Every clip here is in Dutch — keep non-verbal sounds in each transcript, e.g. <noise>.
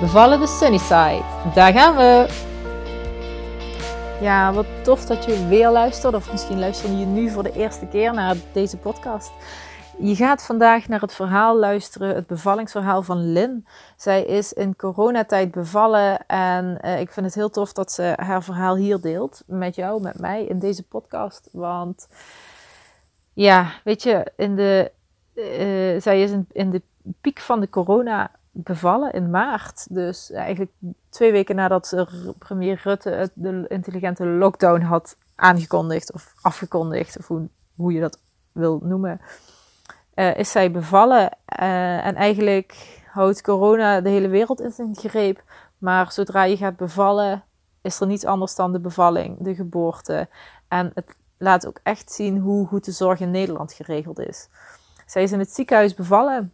Bevallen de Sunnyside. Daar gaan we! Ja, wat tof dat je weer luistert. Of misschien luister je nu voor de eerste keer naar deze podcast. Je gaat vandaag naar het verhaal luisteren, het bevallingsverhaal van Lynn. Zij is in coronatijd bevallen en uh, ik vind het heel tof dat ze haar verhaal hier deelt. Met jou, met mij, in deze podcast. Want ja, weet je, in de, uh, zij is in, in de piek van de corona bevallen in maart. Dus eigenlijk twee weken nadat premier Rutte de intelligente lockdown had aangekondigd of afgekondigd, of hoe, je dat wil noemen, uh, is zij bevallen. Uh, en eigenlijk houdt corona de hele wereld in zijn greep. Maar zodra je gaat bevallen, is er niets anders dan de bevalling, de geboorte. En het laat ook echt zien hoe goed de zorg in Nederland geregeld is. Zij is in het ziekenhuis bevallen.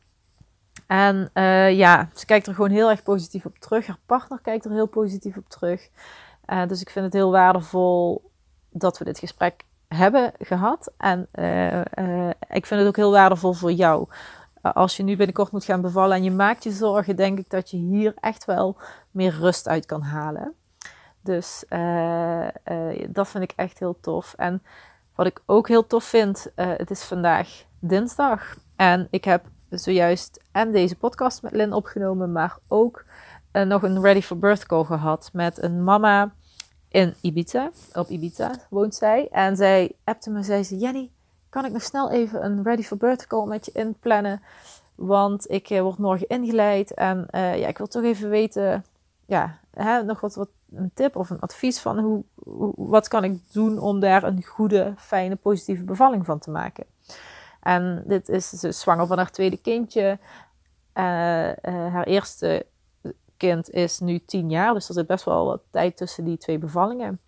En uh, ja, ze kijkt er gewoon heel erg positief op terug. Haar partner kijkt er heel positief op terug. Uh, dus ik vind het heel waardevol dat we dit gesprek hebben gehad. En uh, ik vind het ook heel waardevol voor jou. als je nu binnenkort moet gaan bevallen en je maakt je zorgen, denk ik dat je hier echt wel meer rust uit kan halen. Dus dat vind ik echt heel tof. En wat ik ook heel tof vind, het is vandaag dinsdag. En ik heb zojuist en deze podcast met Lynn opgenomen, maar ook uh, nog een Ready for Birth call gehad met een mama in Ibiza. Op Ibiza woont zij. En zij appte me, zei ze, Jenny, kan ik nog snel even een Ready for Birth call met je inplannen? Want ik uh, word morgen ingeleid en uh, ja, ik wil toch even weten, ja, hè, nog wat, wat een tip of een advies van hoe, wat kan ik doen om daar een goede, fijne, positieve bevalling van te maken. En dit is ze zwanger van haar tweede kindje. Uh, uh, haar eerste kind is nu tien jaar, dus er zit best wel wat tijd tussen die twee bevallingen.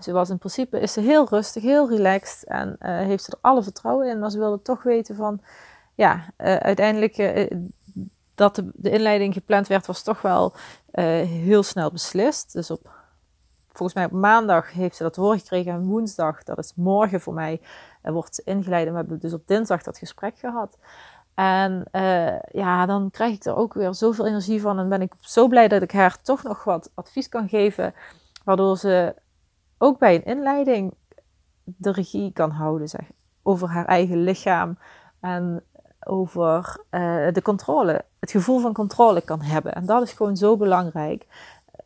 Ze was in principe is ze heel rustig, heel relaxed en uh, heeft ze er alle vertrouwen in, maar ze wilde toch weten van, ja, uiteindelijk dat de, de, inleiding gepland werd, was toch wel heel snel beslist. Dus op, volgens mij op maandag heeft ze dat horen gekregen en woensdag, dat is morgen voor mij, wordt ingeleid. En we hebben dus op dinsdag dat gesprek gehad. En uh, ja, dan krijg ik er ook weer zoveel energie van. En ben ik zo blij dat ik haar toch nog wat advies kan geven. Waardoor ze ook bij een inleiding de regie kan houden zeg, over haar eigen lichaam. En over uh, de controle, het gevoel van controle kan hebben. En dat is gewoon zo belangrijk.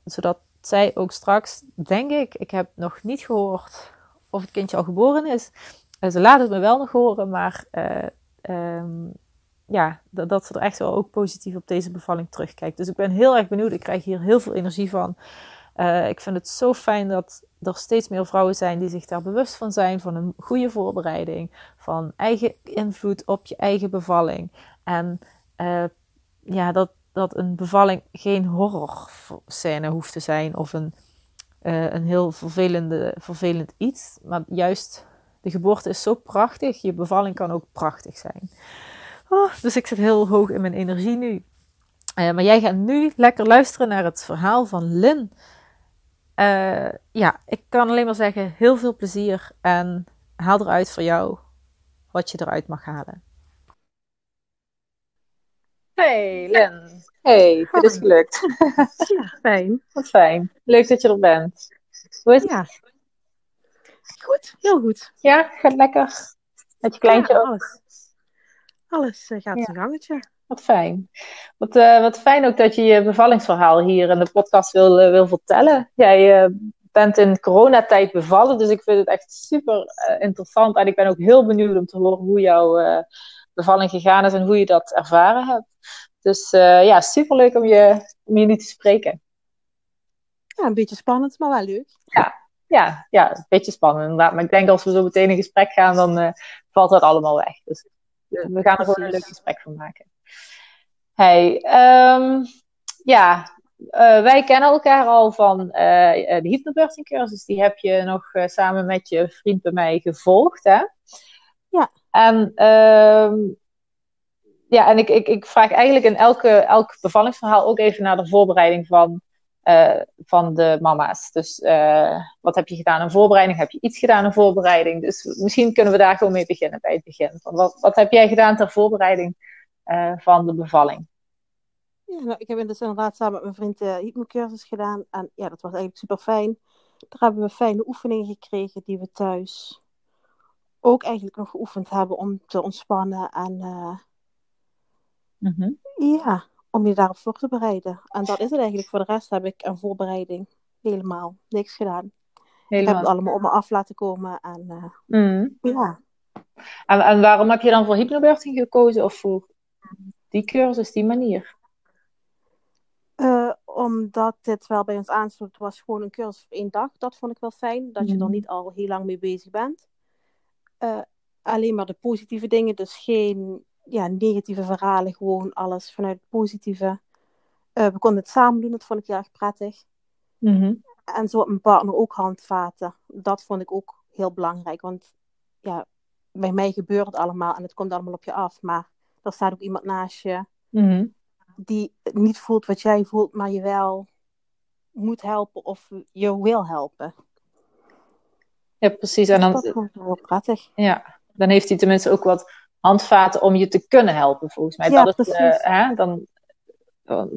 Zodat zij ook straks, denk ik, ik heb nog niet gehoord of het kindje al geboren is. Eh, ze laat het me wel nog horen, maar uh, um, ja, dat, dat, ze er echt wel ook positief op deze bevalling terugkijkt. Dus ik ben heel erg benieuwd. Ik krijg hier heel veel energie van. Uh, ik vind het zo fijn dat er steeds meer vrouwen zijn die zich daar bewust van zijn. Van een goede voorbereiding. Van eigen invloed op je eigen bevalling. En ja, dat, dat een bevalling geen horrorscène hoeft te zijn. Of een, een heel vervelende, vervelend iets. Maar juist de geboorte is zo prachtig. Je bevalling kan ook prachtig zijn. Oh, dus ik zit heel hoog in mijn energie nu. Uh, maar jij gaat nu lekker luisteren naar het verhaal van Lynn. Uh, ja, ik kan alleen maar zeggen, heel veel plezier en haal eruit voor jou wat je eruit mag halen. Hey Lynn. Hey, het is gelukt. Ja, fijn. Wat fijn. Leuk dat je er bent. Hoe is het? Ja, Goed, heel goed. Ja, gaat lekker. Met je kleintje ja, ook. alles. Alles uh, gaat Ja. zijn gangetje. Wat fijn. Wat, eh, wat fijn ook dat je je bevallingsverhaal hier in de podcast wil, eh, wil vertellen. Jij eh, bent in coronatijd bevallen, dus ik vind het echt super eh, interessant. En ik ben ook heel benieuwd om te horen hoe jouw eh, bevalling gegaan is en hoe je dat ervaren hebt. Dus eh, ja, super leuk om je, om je nu te spreken. Ja, een beetje spannend, maar wel leuk. Ja, ja, een beetje spannend inderdaad. Maar ik denk als we zo meteen in gesprek gaan, dan eh, valt dat allemaal weg. Dus eh, we gaan er gewoon een leuk gesprek van maken. Hey, ehm, ja, eh, wij kennen elkaar al van de hypnobirthing cursus. Die heb je nog samen met je vriend bij mij gevolgd, hè? Ja. En, ehm, ja, en ik, ik, ik vraag eigenlijk in elke, elk bevallingsverhaal ook even naar de voorbereiding van, van de mama's. Dus wat heb je gedaan in voorbereiding? Heb je iets gedaan in voorbereiding? Dus misschien kunnen we daar gewoon mee beginnen bij het begin. Wat, wat heb jij gedaan ter voorbereiding van de bevalling? Ja, nou, ik heb dus inderdaad samen met mijn vriend de hypnocursus gedaan. En ja, dat was eigenlijk super fijn. Daar hebben we fijne oefeningen gekregen die we thuis ook eigenlijk nog geoefend hebben om te ontspannen. En uh, ja, om je daarop voor te bereiden. En dat is het eigenlijk. Voor de rest heb ik een voorbereiding helemaal niks gedaan. Helemaal. Ik heb het allemaal op me af laten komen. En uh, ja. En, en waarom heb je dan voor hypnobirthing gekozen? Of voor die cursus, die manier? Uh, omdat dit wel bij ons aansloot, het was gewoon een cursus voor één dag. Dat vond ik wel fijn, dat je er mhm. niet al heel lang mee bezig bent. Uh, alleen maar de positieve dingen, dus geen ja, negatieve verhalen, gewoon alles vanuit het positieve. Uh, we konden het samen doen, dat vond ik heel erg prettig. Mhm. En zo had mijn partner ook handvaten. Dat vond ik ook heel belangrijk, want ja, bij mij gebeurt het allemaal en het komt allemaal op je af. Maar er staat ook iemand naast je. Mm die niet voelt wat jij voelt, maar je wel moet helpen of je wil helpen. Ja, precies. En dan, dat is wel prettig. Ja, dan heeft hij tenminste ook wat handvaten om je te kunnen helpen, volgens mij. Ja, dat is, uh, hè, dan,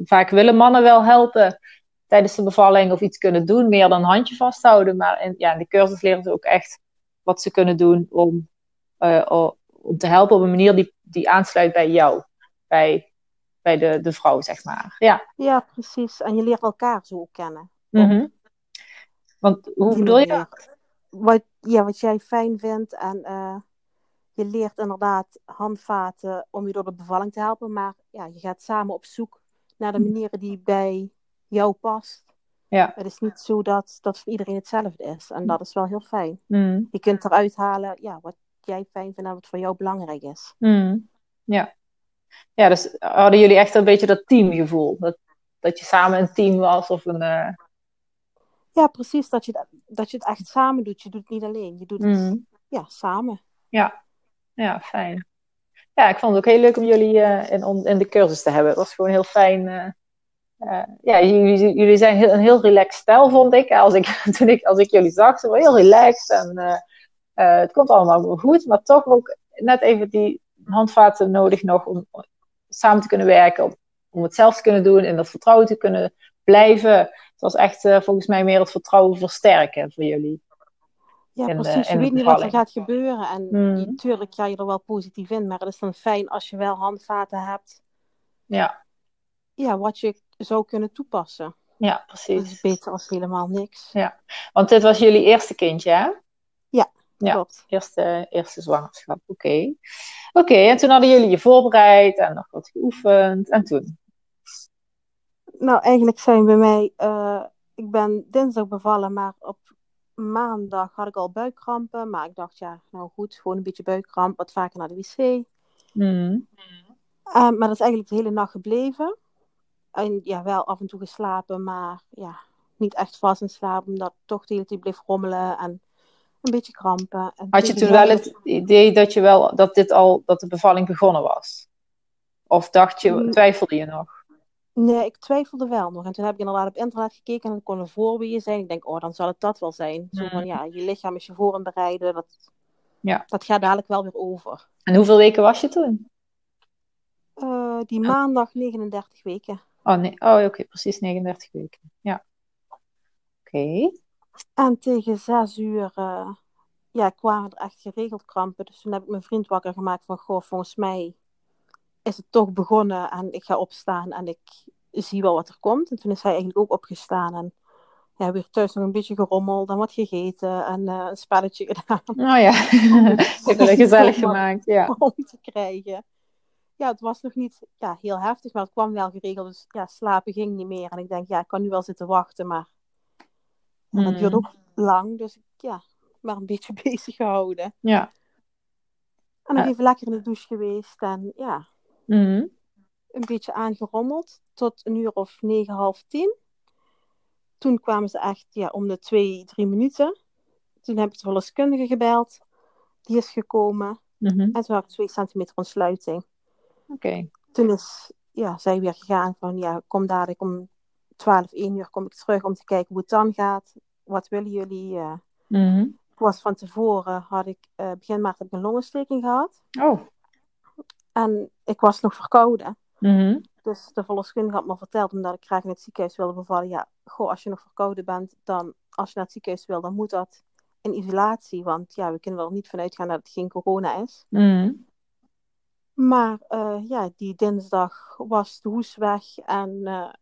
vaak willen mannen wel helpen tijdens de bevalling of iets kunnen doen, meer dan een handje vasthouden. Maar in, ja, in de cursus leren ze ook echt wat ze kunnen doen om, uh, om te helpen op een manier die, die aansluit bij jou. Bij bij de, de vrouw, zeg maar. Ja. ja, precies. En je leert elkaar zo kennen. Mm Want hoe bedoel je dat? Wat, ja, wat jij fijn vindt en uh, je leert inderdaad handvaten om je door de bevalling te helpen, maar ja, je gaat samen op zoek naar de mhm. manieren die bij jou past. Ja. Het is niet zo dat dat voor iedereen hetzelfde is. En dat is wel heel fijn. Mm. Je kunt eruit halen ja, wat jij fijn vindt en wat voor jou belangrijk is. Mm. Ja ja, dus hadden jullie echt een beetje dat teamgevoel? Dat, dat je samen een team was of een... Uh... Ja, precies. Dat je, dat je het echt samen doet. Je doet het niet alleen. Je doet het mm. ja, samen. Ja. Ja, fijn. Ja, ik vond het ook heel leuk om jullie uh, in, in de cursus te hebben. Het was gewoon heel fijn. Uh, ja, jullie, jullie zijn heel, een heel relaxed stijl, vond ik. Als ik, <laughs> toen ik, als ik jullie zag, ze waren heel relaxed. En het komt allemaal goed, maar toch ook net even die handvaten nodig nog om samen te kunnen werken, om, om het zelf te kunnen doen en dat vertrouwen te kunnen blijven. Het was echt volgens mij meer het vertrouwen versterken voor jullie. Ja, in precies. De, je weet niet wat er gaat gebeuren. En mm. natuurlijk ga je er wel positief in, maar het is dan fijn als je wel handvaten hebt. Ja. Ja, wat je zou kunnen toepassen. Ja, precies. Dat is beter als helemaal niks. Ja, want dit was jullie eerste kindje, hè? Ja, ja, klopt. Eerste, eerste zwangerschap, oké. Oké, en toen hadden jullie je voorbereid en nog wat geoefend. En toen? Nou, eigenlijk zijn bij mij... Uh, ik ben dinsdag bevallen, maar op maandag had ik al buikkrampen. Maar ik dacht, ja, nou goed, gewoon een beetje buikkramp. Wat vaker naar de wc. Mm. Uh, maar dat is eigenlijk de hele nacht gebleven. En ja, wel af en toe geslapen, maar ja, niet echt vast in slaap. Omdat toch de hele tijd bleef rommelen en een beetje krampen. En Had je toen wel het idee dat, je wel, dat, dit al, dat de bevalling begonnen was? Of dacht je, mm. twijfelde je nog? Nee, ik twijfelde wel nog. En toen heb ik inderdaad op internet gekeken en het kon een voorweeën zijn. Ik denk, oh, dan zal het dat wel zijn. Zo van, mm. ja, je lichaam is je voor en bereiden. Dat, ja. dat gaat dadelijk wel weer over. En hoeveel weken was je toen? Uh, die maandag 39 weken. Oh, nee. oh oké, precies 39 weken. Ja. Oké. En tegen zes uur uh, ja, kwamen er echt geregeld krampen. Dus toen heb ik mijn vriend wakker gemaakt van, goh, volgens mij is het toch begonnen en ik ga opstaan en ik zie wel wat er komt. En toen is hij eigenlijk ook opgestaan en ja, weer thuis nog een beetje gerommeld en wat gegeten en uh, een spelletje <laughs> gedaan. Oh ja, <laughs> het gezellig gemaakt, ja. Om te krijgen. Ja, het was nog niet ja, heel heftig, maar het kwam wel geregeld. Dus ja, slapen ging niet meer. En ik denk, ja, ik kan nu wel zitten wachten, maar en dat duurt mm. ook lang, dus ja, maar een beetje <laughs> bezig gehouden. Ja. En nog even lekker in de douche geweest en ja. Mm. een beetje aangerommeld tot een uur of negen, half tien. Toen kwamen ze echt ja, om de twee, drie minuten. Toen heb ik de verloskundige gebeld. Die is gekomen. Mhm. En toen had ik twee centimeter ontsluiting. Oké. Toen is ja, zij weer gegaan van ja, kom dadelijk om 12, 1 uur kom ik terug om te kijken hoe het dan gaat. Wat willen jullie? eh Mhm. ik was van tevoren, had ik eh, begin maart heb ik een longontsteking gehad. Oh. En ik was nog verkouden. Mhm. Dus de verloskundige had me verteld, omdat ik graag in het ziekenhuis wilde bevallen. Ja, goh, als je nog verkouden bent, dan als je naar het ziekenhuis wil, dan moet dat in isolatie. Want ja, we kunnen er niet vanuit gaan dat het geen corona is. Mhm. Maar eh, ja, die dinsdag was de hoes weg en eh,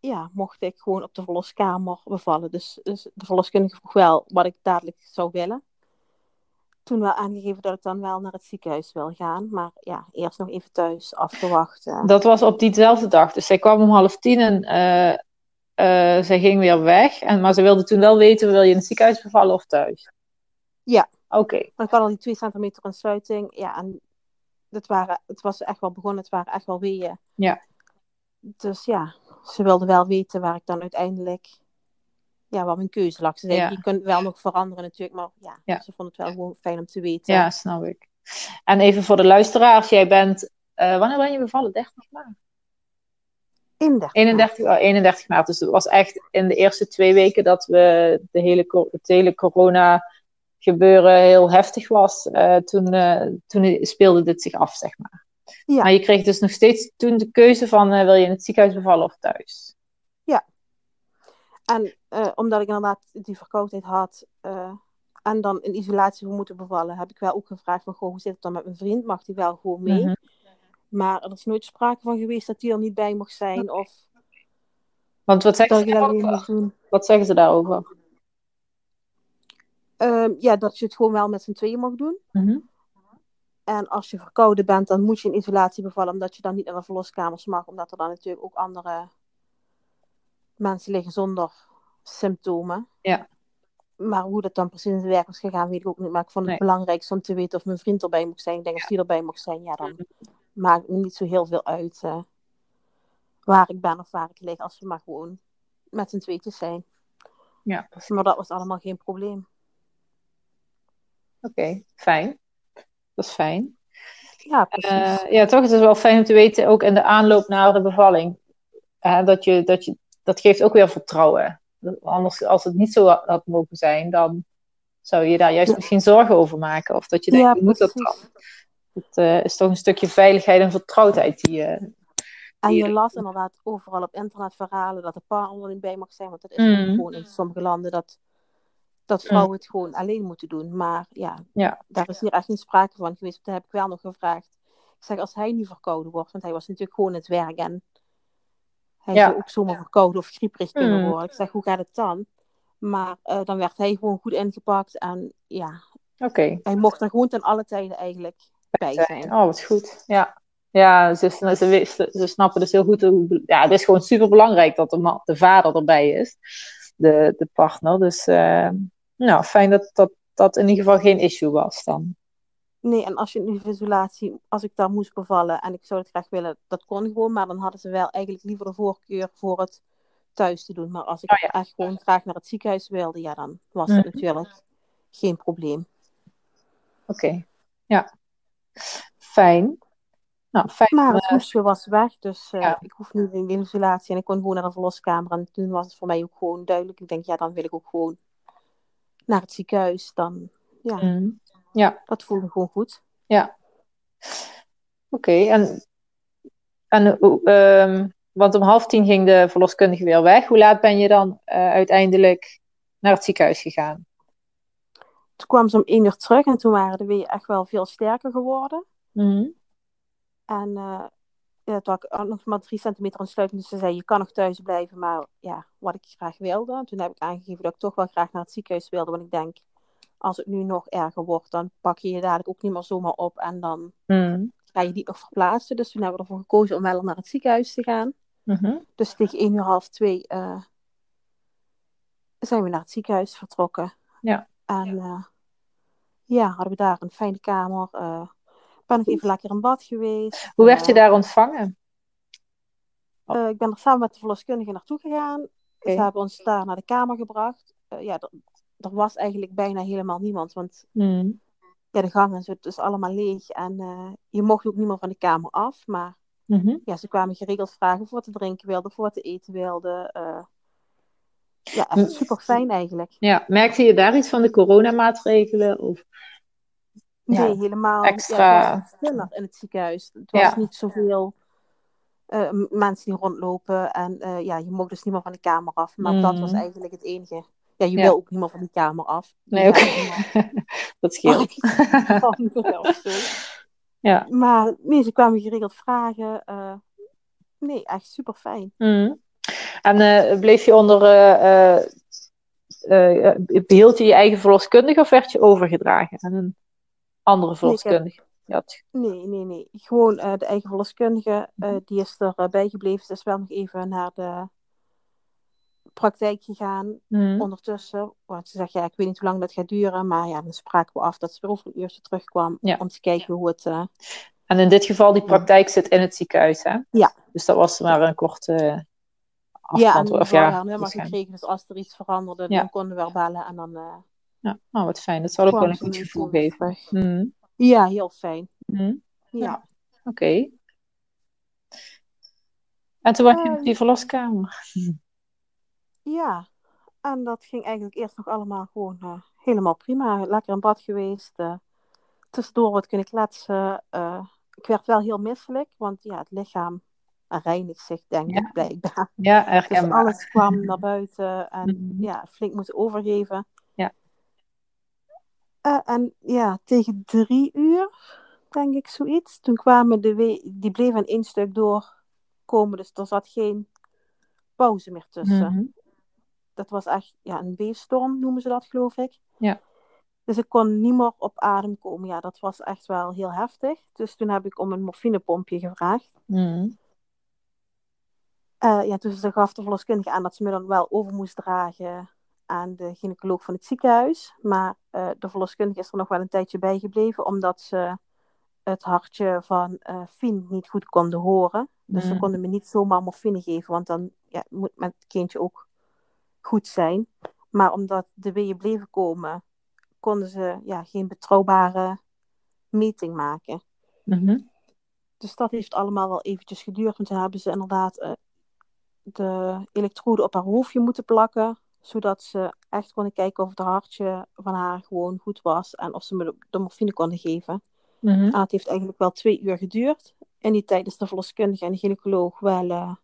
ja, mocht ik gewoon op de verloskamer bevallen. Dus, dus de verloskundige vroeg wel wat ik dadelijk zou willen. Toen wel aangegeven dat ik dan wel naar het ziekenhuis wil gaan. Maar ja, eerst nog even thuis afgewacht. Dat was op diezelfde dag. Dus zij kwam om half tien en eh, zij ging weer weg. En, maar ze wilde toen wel weten, wil je in het ziekenhuis bevallen of thuis? Ja. Oké. Maar ik had al die twee centimeter ontsluiting. Ja, en het, waren, het was echt wel begonnen. Het waren echt wel weeën. Ja. Dus ja, ze wilde wel weten waar ik dan uiteindelijk... Ja, wat mijn keuze lag. Ze Ja. je kunt wel nog veranderen natuurlijk. Maar ja, Ja. ze vond het wel gewoon fijn om te weten. Ja, snap ik. En even voor de luisteraars, jij bent, eh, wanneer ben je bevallen? 30 maart? 31. 31, oh, 31 maart. Dus het was echt in de eerste twee weken dat we de hele, het hele corona gebeuren heel heftig was. eh, toen, eh, toen speelde dit zich af, zeg maar. Ja. Maar je kreeg dus nog steeds toen de keuze van wil je in het ziekenhuis bevallen of thuis? En eh, omdat ik inderdaad die verkoudheid had eh, en dan in isolatie voor moeten bevallen, heb ik wel ook gevraagd van, goh, hoe zit het dan met mijn vriend? Mag die wel gewoon mee? Mhm. Maar er is nooit sprake van geweest dat die er niet bij mocht zijn of Want wat zeggen, ze daarover? wat zeggen ze daarover? Ehm, ja, dat je het gewoon wel met z'n tweeën mag doen. Mhm. En als je verkouden bent, dan moet je in isolatie bevallen, omdat je dan niet naar de verloskamers mag, omdat er dan natuurlijk ook andere mensen liggen zonder symptomen. Ja. Maar hoe dat dan precies in zijn werk was gegaan, weet ik ook niet. Maar ik vond het Nee. belangrijkste om te weten of mijn vriend erbij mocht zijn. Ik denk als die erbij mocht zijn, ja, dan maakt het me niet zo heel veel uit eh, waar ik ben of waar ik lig, als we maar gewoon met z'n tweetjes zijn. Ja, precies. Maar dat was allemaal geen probleem. Oké, fijn. Dat is fijn. Ja, precies. Eh, ja, toch, het is wel fijn om te weten, ook in de aanloop naar de bevalling. dat, je, dat, je, dat geeft ook weer vertrouwen. Anders, als het niet zo had, mogen zijn, dan zou je daar juist Ja. misschien zorgen over maken. Of dat je denkt, Ja, hoe moet dat dan? Het eh, is toch een stukje veiligheid en vertrouwdheid die je... En je las inderdaad overal op internet verhalen dat er niet bij mag zijn. Want dat is Mm. gewoon in sommige landen dat, dat vrouwen het gewoon alleen moeten doen. Maar ja, Ja. daar is hier echt niet sprake van geweest. Daar heb ik wel nog gevraagd. Ik zeg, als hij nu verkouden wordt, want hij was natuurlijk gewoon in het werk en hij Ja. zou ook zomaar verkouden of grieperig kunnen Mm. worden. Ik zeg, hoe gaat het dan? Maar eh, dan werd hij gewoon goed ingepakt en ja, hij mocht er gewoon ten alle tijden eigenlijk bij zijn. Oh, wat goed. Ja, ja ze, ze, ze, snappen dus heel goed hoe... Ja, het is gewoon super belangrijk dat de, man, de vader erbij is. De, de partner. Dus eh, nou, fijn dat, dat dat in ieder geval geen issue was dan. Nee, en als je de isolatie, als ik daar moest bevallen en ik zou het graag willen, dat kon gewoon. Maar dan hadden ze wel eigenlijk liever de voorkeur voor het thuis te doen. Maar als ik Oh ja. echt gewoon graag naar het ziekenhuis wilde, ja, dan was dat natuurlijk geen probleem. Oké, ja. Fijn. Nou, fijn. Maar het hoesje was weg, dus eh, Ja. ik hoef niet in de isolatie en ik kon gewoon naar de verloskamer. En toen was het voor mij ook gewoon duidelijk. Ik denk, ja, dan wil ik ook gewoon naar het ziekenhuis. Dan, ja, Mm. Ja, dat voelde gewoon goed. ja. Oké, en, en ehm, want om half tien ging de verloskundige weer weg. Hoe laat ben je dan eh, uiteindelijk naar het ziekenhuis gegaan? Toen kwam ze om één uur terug en toen waren de weeën echt wel veel sterker geworden. Mhm. En ja, toen had ik nog maar drie centimeter ontsluiting. Dus ze zei, je kan nog thuis blijven, maar ja, wat ik graag wilde. En toen heb ik aangegeven dat ik toch wel graag naar het ziekenhuis wilde. Want ik denk, als het nu nog erger wordt, dan pak je je dadelijk ook niet meer zomaar op. En dan Mhm. ga je niet nog verplaatsen. Dus toen hebben we ervoor gekozen om wel naar het ziekenhuis te gaan. Mhm. Dus tegen één uur half twee eh, zijn we naar het ziekenhuis vertrokken. Ja. En eh, ja, hadden we daar een fijne kamer. eh ben nog even lekker in bad geweest. Hoe werd je Eh, daar ontvangen? Uh, ik ben er samen met de verloskundige naartoe gegaan. Okay. Ze hebben ons daar naar de kamer gebracht. Uh, ja, er was eigenlijk bijna helemaal niemand. Want mm. ja, de gang en zo, het is allemaal leeg. En uh, je mocht ook niet meer van de kamer af. Maar mm -hmm. ja, ze kwamen geregeld vragen voor te drinken wilden, voor te eten wilden. Uh, ja, echt super fijn eigenlijk. Ja, merkte je daar iets van de coronamaatregelen? Of... Nee, helemaal. Extra. Ja, het was in het ziekenhuis. Het was niet zoveel uh, mensen die rondlopen. En ja, je mocht dus niet meer van de kamer af. Maar mm. dat was eigenlijk het enige. Ja, je wil ook meer van die kamer af. Nee, oké. Okay. <laughs> dat scheelt. <laughs> ja. Maar nee, ze kwamen geregeld vragen. Uh, nee, echt super fijn. Mm. En bleef je onder. behield je je eigen verloskundige of werd je overgedragen aan een andere verloskundige? had. Nee, nee, nee. Gewoon uh, de eigen verloskundige, uh, die is erbij uh, gebleven. Ze is wel nog even naar de praktijk gegaan mm. ondertussen. Want ze zegt, ja, ik weet niet hoe lang dat gaat duren. Maar ja, dan spraken we af dat ze weer over een uurtje terugkwam. Ja. Om te kijken hoe het... Uh, en in dit geval, die praktijk zit in het ziekenhuis, hè? Ja. Dus dat was maar een korte afstand. Ja, en of, ja, helemaal gekregen. Dus als er iets veranderde, ja. dan konden we wel bellen. En dan... ja, nou, wat fijn. Dat zal ook wel een goed gevoel geven. Mm. Ja, heel fijn. Mm. Ja. Oké. Okay. En toen was je uh, op die verloskamer. <laughs> Ja, en dat ging eigenlijk eerst nog allemaal gewoon uh, helemaal prima. Lekker in bad geweest. Uh, tussendoor wat kunnen kletsen. ik werd wel heel misselijk, want ja, het lichaam reinigt zich, denk ja. ik, blijkbaar. Ja, erg dus alles kwam naar buiten en mm -hmm. ja, flink moeten overgeven. Ja. en ja, tegen drie uur denk ik, zoiets. Toen kwamen de die bleven in één stuk doorkomen, dus er zat geen pauze meer tussen. Mm -hmm. Dat was echt ja, een weefstorm, noemen ze dat, geloof ik. Ja. Dus ik kon niet meer op adem komen. Ja, dat was echt wel heel heftig. Dus toen heb ik om een morfinepompje gevraagd. Mm. Uh, ja, dus ze gaf de verloskundige aan dat ze me dan wel over moest dragen aan de gynaecoloog van het ziekenhuis. Maar uh, de verloskundige is er nog wel een tijdje bijgebleven, omdat ze het hartje van uh, Fien niet goed konden horen. Dus mm. ze konden me niet zomaar morfine geven, want dan ja, moet met het kindje ook goed zijn. Maar omdat de weeën bleven komen, konden ze ja, geen betrouwbare meting maken. Mm -hmm. Dus dat heeft allemaal wel eventjes geduurd. Want toen hebben ze inderdaad uh, de elektrode op haar hoofdje moeten plakken. Zodat ze echt konden kijken of het hartje van haar gewoon goed was. En of ze me de, morfine konden geven. Mm -hmm. En het heeft eigenlijk wel twee uur geduurd. In die tijd is de verloskundige en de gynaecoloog wel uh,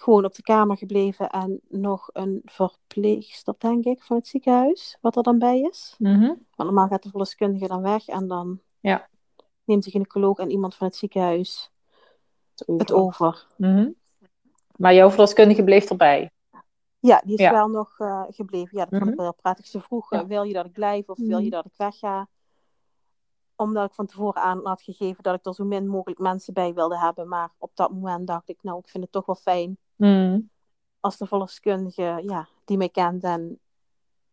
gewoon op de kamer gebleven. En nog een verpleegster, denk ik, van het ziekenhuis, wat er dan bij is. Mm -hmm. Want normaal gaat de verloskundige dan weg en dan ja. neemt de gynaecoloog en iemand van het ziekenhuis het over. Het over. Mm -hmm. Maar jouw verloskundige bleef erbij? Ja, die is ja. wel nog uh, gebleven. Ja, dat vond ik wel prettig. Ze vroeg, ja. wil je dat ik blijf of wil je dat ik wegga? omdat ik van tevoren aan had gegeven dat ik er zo min mogelijk mensen bij wilde hebben. Maar op dat moment dacht ik, nou, ik vind het toch wel fijn mm. als de verloskundige, ja, die mij kent en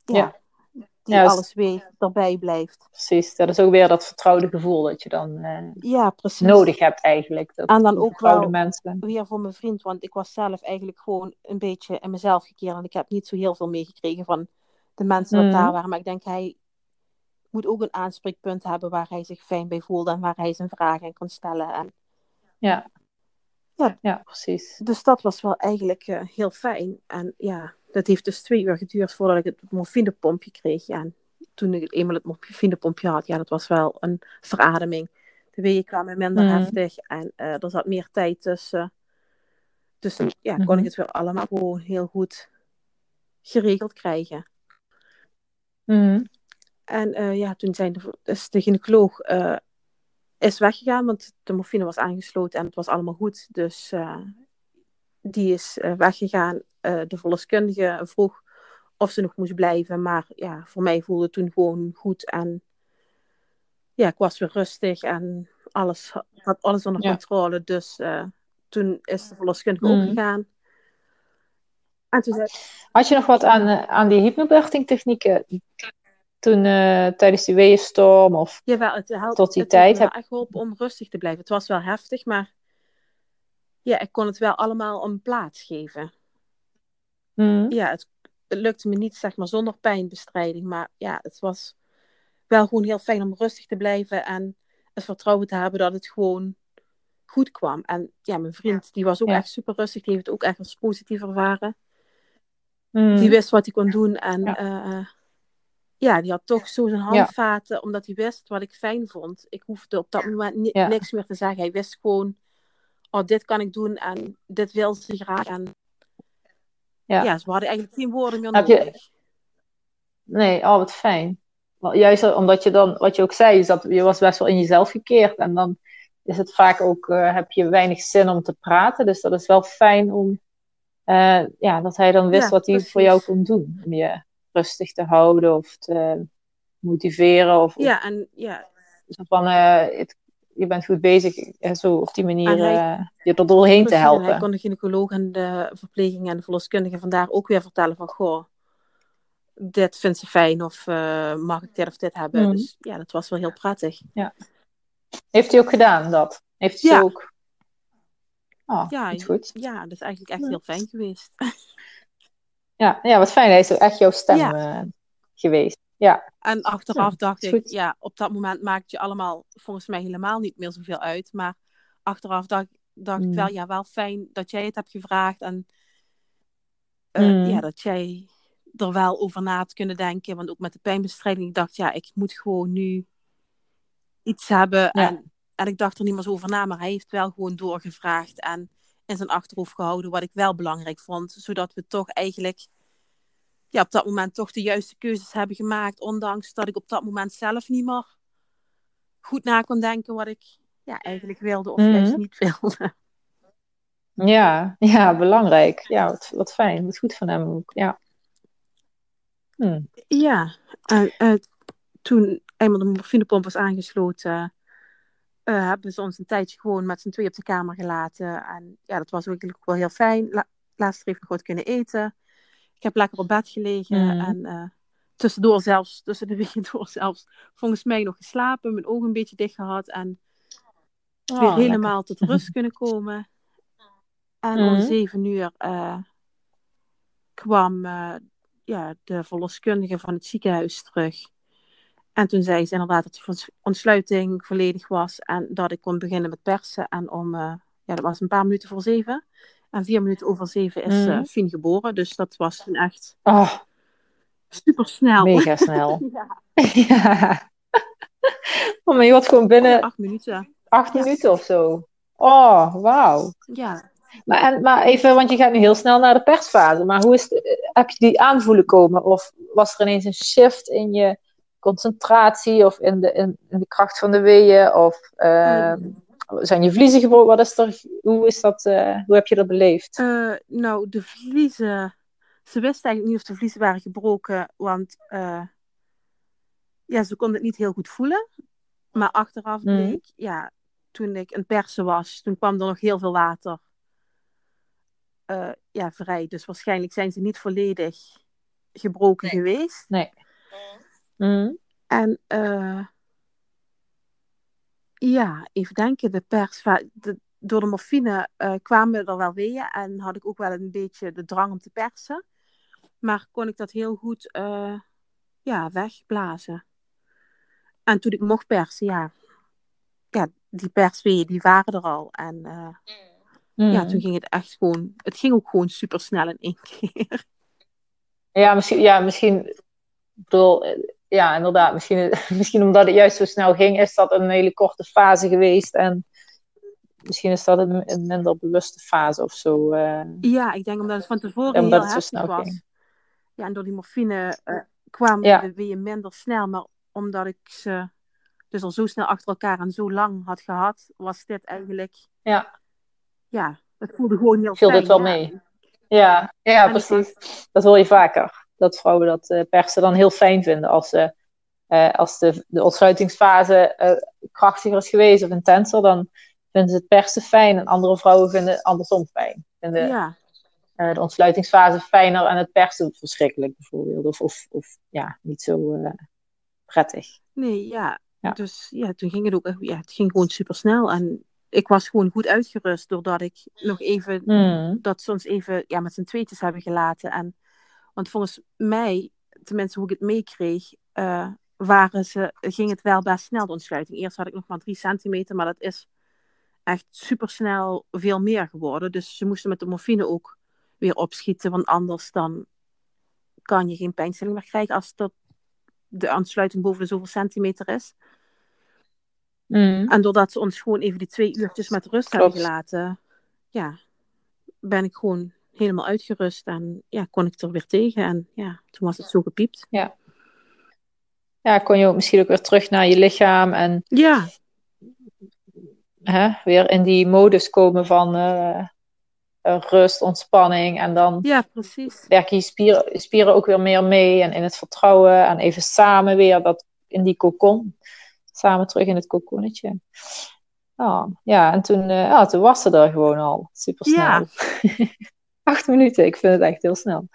ja, ja. die ja, alles weet, erbij blijft. Precies, dat is ook weer dat vertrouwde gevoel dat je dan uh, ja, precies. nodig hebt eigenlijk. Dat en dan ook wel mensen. weer voor mijn vriend, want ik was zelf eigenlijk gewoon een beetje in mezelf gekeerd. En ik heb niet zo heel veel meegekregen van de mensen dat Mm. daar waren. Maar ik denk, hij moet ook een aanspreekpunt hebben waar hij zich fijn bij voelt en waar hij zijn vragen in kan stellen. En, Ja, ja, ja, precies. dus dat was wel eigenlijk uh, heel fijn. En ja, dat heeft dus twee uur geduurd voordat ik het morfinepompje kreeg. Ja, en toen ik eenmaal het morfinepompje had, ja, dat was wel een verademing. De weeën kwamen minder Mm. heftig en eh, er zat meer tijd tussen. Dus ja, kon Mhm. ik het weer allemaal gewoon heel goed geregeld krijgen. Mm. En eh, ja, toen zijn de, dus de gynaecoloog eh, is weggegaan, want de morfine was aangesloten en het was allemaal goed. Dus eh, die is eh, weggegaan. Eh, de verloskundige vroeg of ze nog moest blijven, maar ja, voor mij voelde het toen gewoon goed. En ja, ik was weer rustig en alles had alles onder Ja. controle. Dus toen is de verloskundige Mm. ook gegaan. En toen zei Had je nog wat aan, aan die hypnobirthing technieken toen eh, tijdens die weeënstorm? Of... Jawel, het helpt. Tot die het tijd heeft me heb- geholpen om rustig te blijven. Het was wel heftig, maar ja, ik kon het wel allemaal een plaats geven. Mhm. Ja, het, het lukte me niet, zeg maar, zonder pijnbestrijding. Maar ja, het was wel gewoon heel fijn om rustig te blijven en het vertrouwen te hebben dat het gewoon goed kwam. En ja, mijn vriend, die was ook Ja. echt super rustig. Die heeft het ook echt als positief ervaren. Mhm. Die wist wat hij kon doen. En Ja. ja, ja die had toch zo zijn handvaten, omdat hij wist wat ik fijn vond. Ik hoefde op dat moment ni- Ja. niks meer te zeggen. Hij wist gewoon, oh, dit kan ik doen en dit wil ze graag. En Ja. ja, ze hadden eigenlijk geen woorden meer Heb je- nodig. Nee, oh wat fijn. Juist omdat je dan, wat je ook zei, is dat je was best wel in jezelf gekeerd. En dan is het vaak ook, eh, heb je weinig zin om te praten. Dus dat is wel fijn om, eh, ja, dat hij dan wist Ja, wat hij precies. voor jou kon doen. Om je rustig te houden of te motiveren. Of, Ja, en ja, zo van, eh, het- je bent goed bezig. zo op die manier hij- eh, je er doorheen te precies. En hij helpen. kon de gynaecoloog en de verpleging en de verloskundige vandaar ook weer vertellen van, goh, dit vindt ze fijn of eh, mag ik dit of dit hebben. Mhm. Dus ja, dat was wel heel prettig. Heeft hij ook gedaan dat? Heeft hij Ja. ook? Oh, Ja, goed. Ja, dat is eigenlijk echt Ja. heel fijn geweest. <laughs> Ja, ja, wat fijn. Hij is ook echt jouw stem Ja. eh, geweest. Ja. En achteraf Ja, dacht ik, goed. ja, op dat moment maakt je allemaal volgens mij helemaal niet meer zoveel uit. Maar achteraf dacht, dacht ik wel, ja, wel fijn dat jij het hebt gevraagd. En eh, Mm. ja, dat jij er wel over na had kunnen denken. Want ook met de pijnbestrijding, ik dacht, ja, ik moet gewoon nu iets hebben. Ja. En, en ik dacht er niet meer zo over na, maar hij heeft wel gewoon doorgevraagd. En in zijn achterhoofd gehouden wat ik wel belangrijk vond. Zodat we toch eigenlijk ja, op dat moment toch de juiste keuzes hebben gemaakt. Ondanks dat ik op dat moment zelf niet meer goed na kon denken wat ik ja, eigenlijk wilde of Mhm. juist niet wilde. Ja, ja, belangrijk. Ja, wat, wat fijn. Wat goed van hem ook. Ja. Hm. Ja, eh, toen eenmaal de morfinepomp was aangesloten, eh, hebben ze ons een tijdje gewoon met z'n twee op de kamer gelaten. En ja, dat was eigenlijk ook wel heel fijn. La laatst heeft nog wat kunnen eten. Ik heb lekker op bed gelegen Mhm. en eh, tussendoor zelfs, tussen de weken door zelfs, volgens mij nog geslapen, mijn ogen een beetje dicht gehad en Oh, weer lekker. helemaal tot rust kunnen komen. <laughs> En om Mhm. zeven uur eh, kwam ja, de verloskundige van het ziekenhuis terug. En toen zei ze inderdaad dat de ontsluiting volledig was en dat ik kon beginnen met persen. En om, eh, ja, dat was een paar minuten voor zeven. En vier minuten over zeven is Mhm. Fien geboren. Dus dat was toen echt Oh, super snel. mega snel. <laughs> Ja, <laughs> ja. Oh, maar je wordt gewoon binnen acht minuten. acht Ja. minuten of zo. Oh, wauw. Ja. Maar, en, maar even, want je gaat nu heel snel naar de persfase. Maar hoe is het, heb je die aanvoelen komen? Of was er ineens een shift in je concentratie of in de, in, in de kracht van de weeën? Of ehm, zijn je vliezen gebroken? Wat is er, hoe, is dat, eh, hoe heb je dat beleefd? Eh, nou, de vliezen. Ze wist eigenlijk niet of de vliezen waren gebroken, want eh, ja, ze kon het niet heel goed voelen. Maar achteraf Mhm. bleek, ja, toen ik een persen was, toen kwam er nog heel veel water ja, vrij. Dus waarschijnlijk zijn ze niet volledig gebroken geweest. Nee. Mhm. En eh, ja, even denken, de pers, de, door de morfine eh, kwamen er wel weeën en had ik ook wel een beetje de drang om te persen. Maar kon ik dat heel goed eh, ja, wegblazen. En toen ik mocht persen, ja, ja die persweeën die waren er al. En eh, ja, Mhm. toen ging het echt gewoon, het ging ook gewoon super snel in één <laughs> keer. Ja, misschien, ja, misschien, ik bedoel, ja, inderdaad, misschien, <laughs> misschien omdat het juist zo snel ging, is dat een hele korte fase geweest en misschien is dat een, een minder bewuste fase of zo. eh. Ja, ik denk omdat het van tevoren Ja, heel het zo heftig snel was. ging. Ja, en door die morfine eh, kwamen Ja. de weeën minder snel. Maar omdat ik ze dus al zo snel achter elkaar en zo lang had gehad, was dit eigenlijk... Ja. Ja, het voelde gewoon heel Viel fijn. dit wel ja. mee? Ja, ja, En precies. Dat hoor je vaker. Dat vrouwen dat eh, persen dan heel fijn vinden als, ze, eh, als de, de ontsluitingsfase eh, krachtiger is geweest of intenser, dan vinden ze het persen fijn. En andere vrouwen vinden het andersom fijn. Vinden Ja, eh, de ontsluitingsfase fijner en het persen verschrikkelijk bijvoorbeeld. Of, of, of ja, niet zo eh, prettig. nee, ja. Ja. Dus ja, toen ging het ook echt... Ja, het ging gewoon super snel. En ik was gewoon goed uitgerust doordat ik nog even, Mm. dat ze ons even ja, met z'n tweetjes hebben gelaten. En, want volgens mij, tenminste hoe ik het meekreeg, eh, waren ze, ging het wel best snel de ontsluiting. Eerst had ik nog maar drie centimeter, maar dat is echt supersnel veel meer geworden. Dus ze moesten met de morfine ook weer opschieten, want anders dan kan je geen pijnstilling meer krijgen als dat de aansluiting boven de zoveel centimeter is. Mm. En doordat ze ons gewoon even die twee uurtjes met rust hebben gelaten, ja, ben ik gewoon helemaal uitgerust en ja, kon ik er weer tegen. En ja, toen was het zo gepiept. Ja, kon je ook misschien ook weer terug naar je lichaam en Ja, hè, weer in die modus komen van eh, rust, ontspanning. En dan ja, precies. werken je spieren, spieren ook weer meer mee en in het vertrouwen. En even samen weer dat, in die cocon. Samen terug in het coconnetje. Oh, ja, en toen, eh, ja, toen was ze er gewoon al. Super snel. Ja. <laughs> Acht minuten, ik vind het echt heel snel.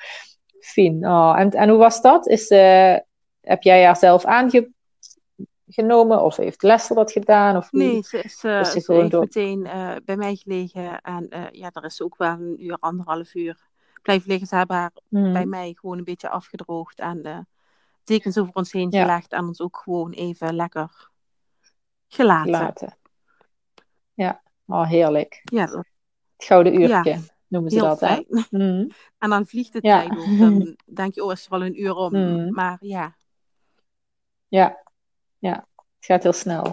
Fien. Oh, en, en hoe was dat? Is, eh, heb jij haar zelf aangenomen? Of heeft Lester dat gedaan? Of? Nee, ze, is, eh, Is ze ze gewoon heeft door- meteen eh, bij mij gelegen. En ja, daar is ze ook wel een uur, anderhalf uur blijven liggen. Ze hebben haar Hmm. bij mij gewoon een beetje afgedroogd. En dekens over ons heen Ja. gelegd. En ons ook gewoon even lekker gelaten. Laten. Ja, oh, heerlijk. Ja, Het gouden uurtje noemen ze heel dat, hè? fijn. <laughs> Mm. En dan vliegt de Ja. tijd. Dan <laughs> denk je, oh, is er wel een uur om. Mm. Maar ja, Ja. ja, het gaat heel snel.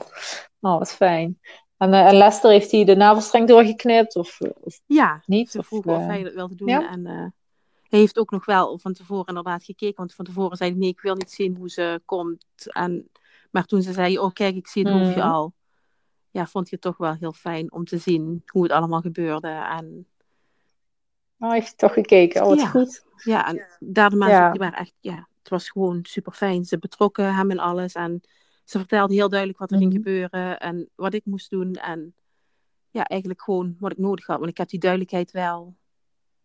Oh, wat fijn. En, eh, en Lester, heeft hij de navelstreng doorgeknipt? Of, of ja niet? ze Of, vroegen of eh, hij dat wilde doen. ja? En eh, hij heeft ook nog wel van tevoren inderdaad gekeken. Want van tevoren zei hij, nee, ik wil niet zien hoe ze komt. En, maar toen ze zei, oh kijk, ik zie het hoofdje Mhm. al. Ja, vond je het toch wel heel fijn om te zien hoe het allemaal gebeurde. En Oh, heeft hij toch gekeken? Oh, wat Ja. goed. ja, en daar de mensen, Ja. die waren echt, ja, het was gewoon super fijn. Ze betrokken hem in alles. En ze vertelde heel duidelijk wat er ging Mhm. gebeuren. En wat ik moest doen. En ja, eigenlijk gewoon wat ik nodig had. Want ik heb die duidelijkheid wel,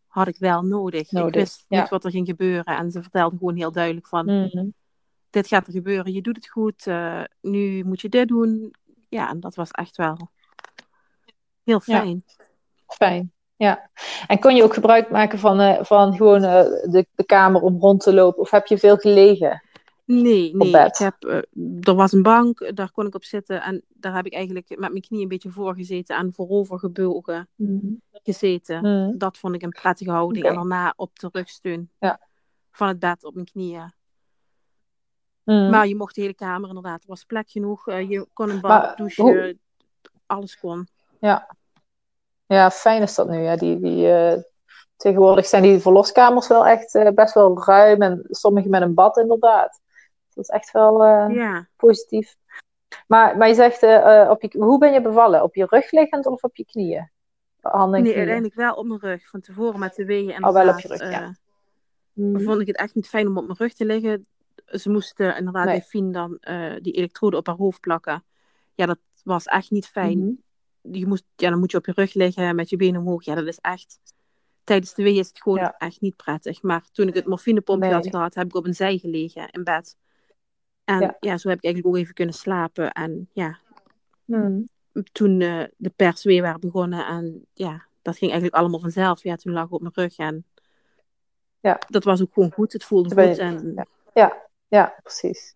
had ik wel nodig. Nodig, Ik wist ja. niet wat er ging gebeuren. En ze vertelde gewoon heel duidelijk van, Mhm. dit gaat er gebeuren. Je doet het goed. eh, nu moet je dit doen. Ja, en dat was echt wel heel Ja. fijn. Ja. En kon je ook gebruik maken van, eh, van gewoon eh, de, de kamer om rond te lopen? Of heb je veel gelegen? Nee, nee. bed. Ik heb, eh, er was een bank, daar kon ik op zitten. En daar heb ik eigenlijk met mijn knie een beetje voor gezeten en voorover gebogen gezeten. Mhm. Dat vond ik een prettige houding. En daarna op de rugsteun Ja. van het bed op mijn knieën. Mhm. Maar je mocht de hele kamer inderdaad. Er was plek genoeg. je kon een bad douchen. hoe- Alles kon. Ja. Ja, fijn is dat nu. Ja. Die, die, eh, tegenwoordig zijn die verloskamers wel echt eh, best wel ruim. En sommige met een bad inderdaad. Dat is echt wel eh, Ja. positief. Maar, maar je zegt, op je, hoe ben je bevallen? Op je rug liggend of op je knieën? Handen en Nee, knieën? uiteindelijk wel op mijn rug. Van tevoren met de weeën. Oh, wel op je rug, ja. Mhm. vond ik het echt niet fijn om op mijn rug te liggen. Ze moesten inderdaad Nee. bij Fien dan die elektroden op haar hoofd plakken. Ja, dat was echt niet fijn. Mhm. Je moest, ja, dan moet je op je rug liggen met je benen omhoog. Ja, dat is echt... Tijdens de wee is het gewoon Ja. echt niet prettig. Maar toen ik het morfinepompje Nee. had gehad, heb ik op een zij gelegen in bed. En Ja. ja. zo heb ik eigenlijk ook even kunnen slapen. En ja, Mhm. toen eh, de pers weer waren begonnen. En ja, dat ging eigenlijk allemaal vanzelf. Ja, toen lag ik op mijn rug. En Ja. dat was ook gewoon goed. Het voelde goed. En ja. Ja, ja, precies.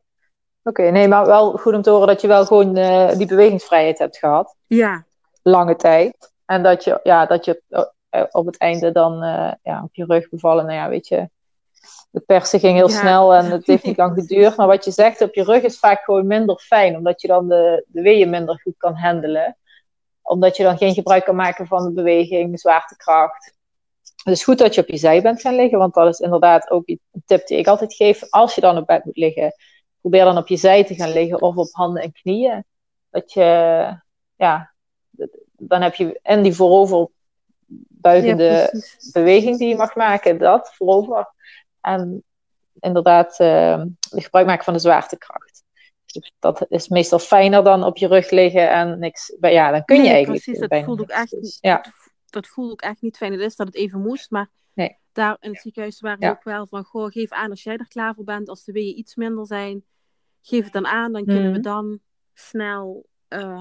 Oké, nee, maar wel goed om te horen dat je wel gewoon eh, die bewegingsvrijheid hebt gehad. ja, Lange tijd. En dat je, ja, dat je eh, op het einde dan eh, ja, op je rug bevallen. Nou ja, weet je. De persen ging heel Ja. snel en het heeft niet lang <laughs> geduurd. Maar wat je zegt, op je rug is vaak gewoon minder fijn. Omdat je dan de, de weeën minder goed kan handelen. Omdat je dan geen gebruik kan maken van de beweging, de zwaartekracht. Het is goed dat je op je zij bent gaan liggen. Want dat is inderdaad ook een tip die ik altijd geef. Als je dan op bed moet liggen, probeer dan op je zij te gaan liggen. Of op handen en knieën. Dat je, ja, dan heb je en die voorover buigende ja, beweging die je mag maken, dat voorover. En inderdaad, de gebruik maken van de zwaartekracht. Dus Dat is meestal fijner dan op je rug liggen en niks. Ja, dan kun je Nee, eigenlijk precies. Dat bijna voelde ook echt, Dus, ja, dat, dat voelde ook echt niet fijn. Het is dat het even moest, maar Nee. daar in het ziekenhuis waren Ja. ook wel van, goh, geef aan als jij er klaar voor bent, als de weeën iets minder zijn, geef het dan aan, dan kunnen we Mhm. dan snel, eh,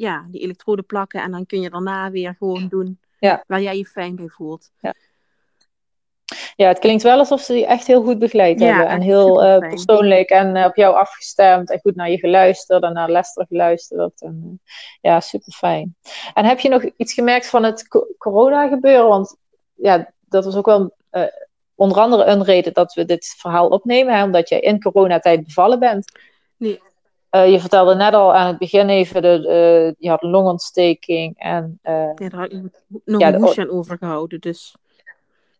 ja, die elektroden plakken en dan kun je daarna weer gewoon doen Ja. waar jij je fijn bij voelt. Ja, het klinkt wel alsof ze die echt heel goed begeleid Ja, hebben. En heel eh, persoonlijk en eh, op jou afgestemd. En goed naar je geluisterd en naar Lester geluisterd. En, eh, ja, super fijn. En heb je nog iets gemerkt van het co- corona gebeuren? Want ja, dat was ook wel onder andere een reden dat we dit verhaal opnemen. Hè, omdat jij in coronatijd bevallen bent. Nee. Eh, je vertelde net al aan het begin even, de, eh, je had longontsteking. En eh, Ja, daar had ik nog Ja, een hoesje aan overgehouden. Dus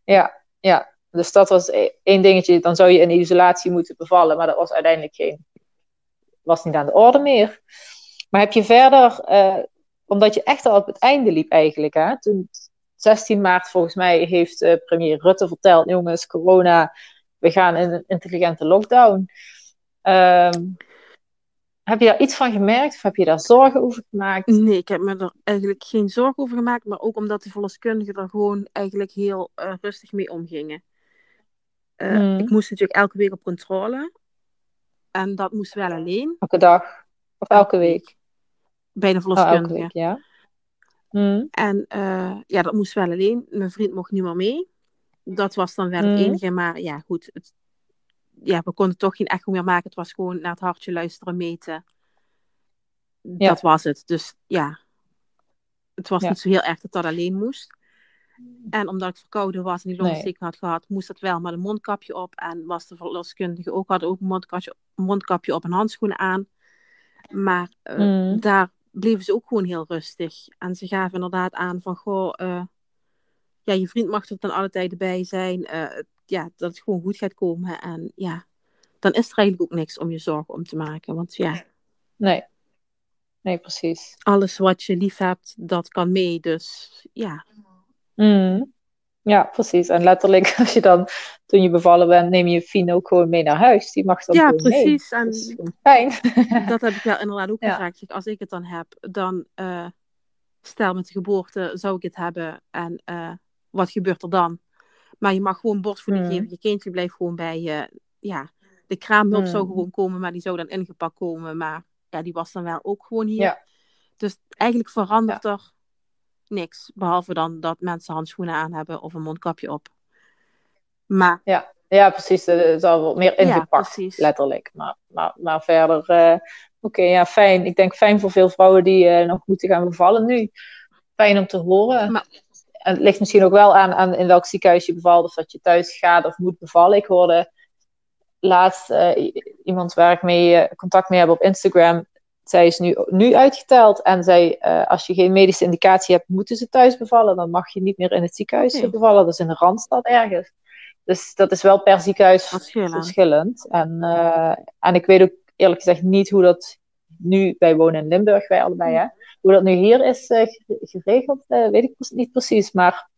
Ja, ja. Dus dat was e- één dingetje. Dan zou je in isolatie moeten bevallen, maar dat was uiteindelijk geen, was niet aan de orde meer. Maar heb je verder, omdat je echt al op het einde liep eigenlijk, hè? Toen 16 maart volgens mij heeft premier Rutte verteld, jongens, corona, we gaan in een intelligente lockdown. Ehm, heb je daar iets van gemerkt of heb je daar zorgen over gemaakt? nee, ik heb me er eigenlijk geen zorgen over gemaakt. Maar ook omdat de verloskundigen er gewoon eigenlijk heel eh, rustig mee omgingen. Mm. Ik moest natuurlijk elke week op controle. En dat moest wel alleen. Elke dag of elke week? Bij de Oh, verloskundige. week, ja. Mm. En eh, ja, dat moest wel alleen. Mijn vriend mocht niet meer mee. Dat was dan wel het Mhm. enige. Maar ja, goed. Het, ja, we konden toch geen echo meer maken. Het was gewoon naar het hartje luisteren, meten. Ja. Dat was het. Dus ja, het was Ja. niet zo heel erg dat dat alleen moest. En omdat ik verkouden was en die Nee. longontsteking had gehad, moest dat wel met een mondkapje op. En was de verloskundige ook, hadden ook een mondkapje, mondkapje op en handschoenen aan. Maar eh, Mm. daar bleven ze ook gewoon heel rustig. En ze gaven inderdaad aan van, goh, eh, ja, je vriend mag er ten alle tijde bij zijn. eh, ja, dat het gewoon goed gaat komen. En ja, dan is er eigenlijk ook niks om je zorgen om te maken. Want ja, Nee. Nee, precies. alles wat je lief hebt, dat kan mee. Dus ja, Mm. Ja, precies. En letterlijk, <laughs> als je dan, toen je bevallen bent, neem je Fien ook gewoon mee naar huis. Die mag dan ja mee. precies. En Dat gewoon fijn. <laughs> dat heb ik wel inderdaad ook Ja. gevraagd. Zeg, Als ik het dan heb, dan eh, stel met de geboorte zou ik het hebben. En eh, wat gebeurt er dan? Maar je mag gewoon borstvoeding Mm. geven. Je kindje blijft gewoon bij je. Ja, de kraamhulp zou Mm. gewoon komen, maar die zou dan ingepakt komen. Maar ja, die was dan wel ook gewoon hier. Ja. Dus eigenlijk verandert er niks. Behalve dan dat mensen handschoenen aan hebben of een mondkapje op. Maar Ja. ja, precies. Er is al wat meer ingepakt, letterlijk. Maar, maar, maar verder, eh, oké, ja, fijn. Ik denk fijn voor veel vrouwen die eh, nog moeten gaan bevallen nu. Fijn om te horen. Maar- En het ligt misschien ook wel aan, aan in welk ziekenhuis je bevalt, of dat je thuis gaat of moet bevallen. Ik hoorde laatst eh, iemand waar ik mee eh, contact mee heb op Instagram. Zij is nu, nu uitgeteld en zij, eh, als je geen medische indicatie hebt, moeten ze thuis bevallen. Dan mag je niet meer in het ziekenhuis bevallen. Dat is in de Randstad ergens. Dus dat is wel per ziekenhuis Verschillend. verschillend. En, en ik weet ook eerlijk gezegd niet hoe dat nu, wij wonen in Limburg, wij allebei, hè? Hoe dat nu hier is eh, gere- geregeld, eh, weet ik niet precies. Maar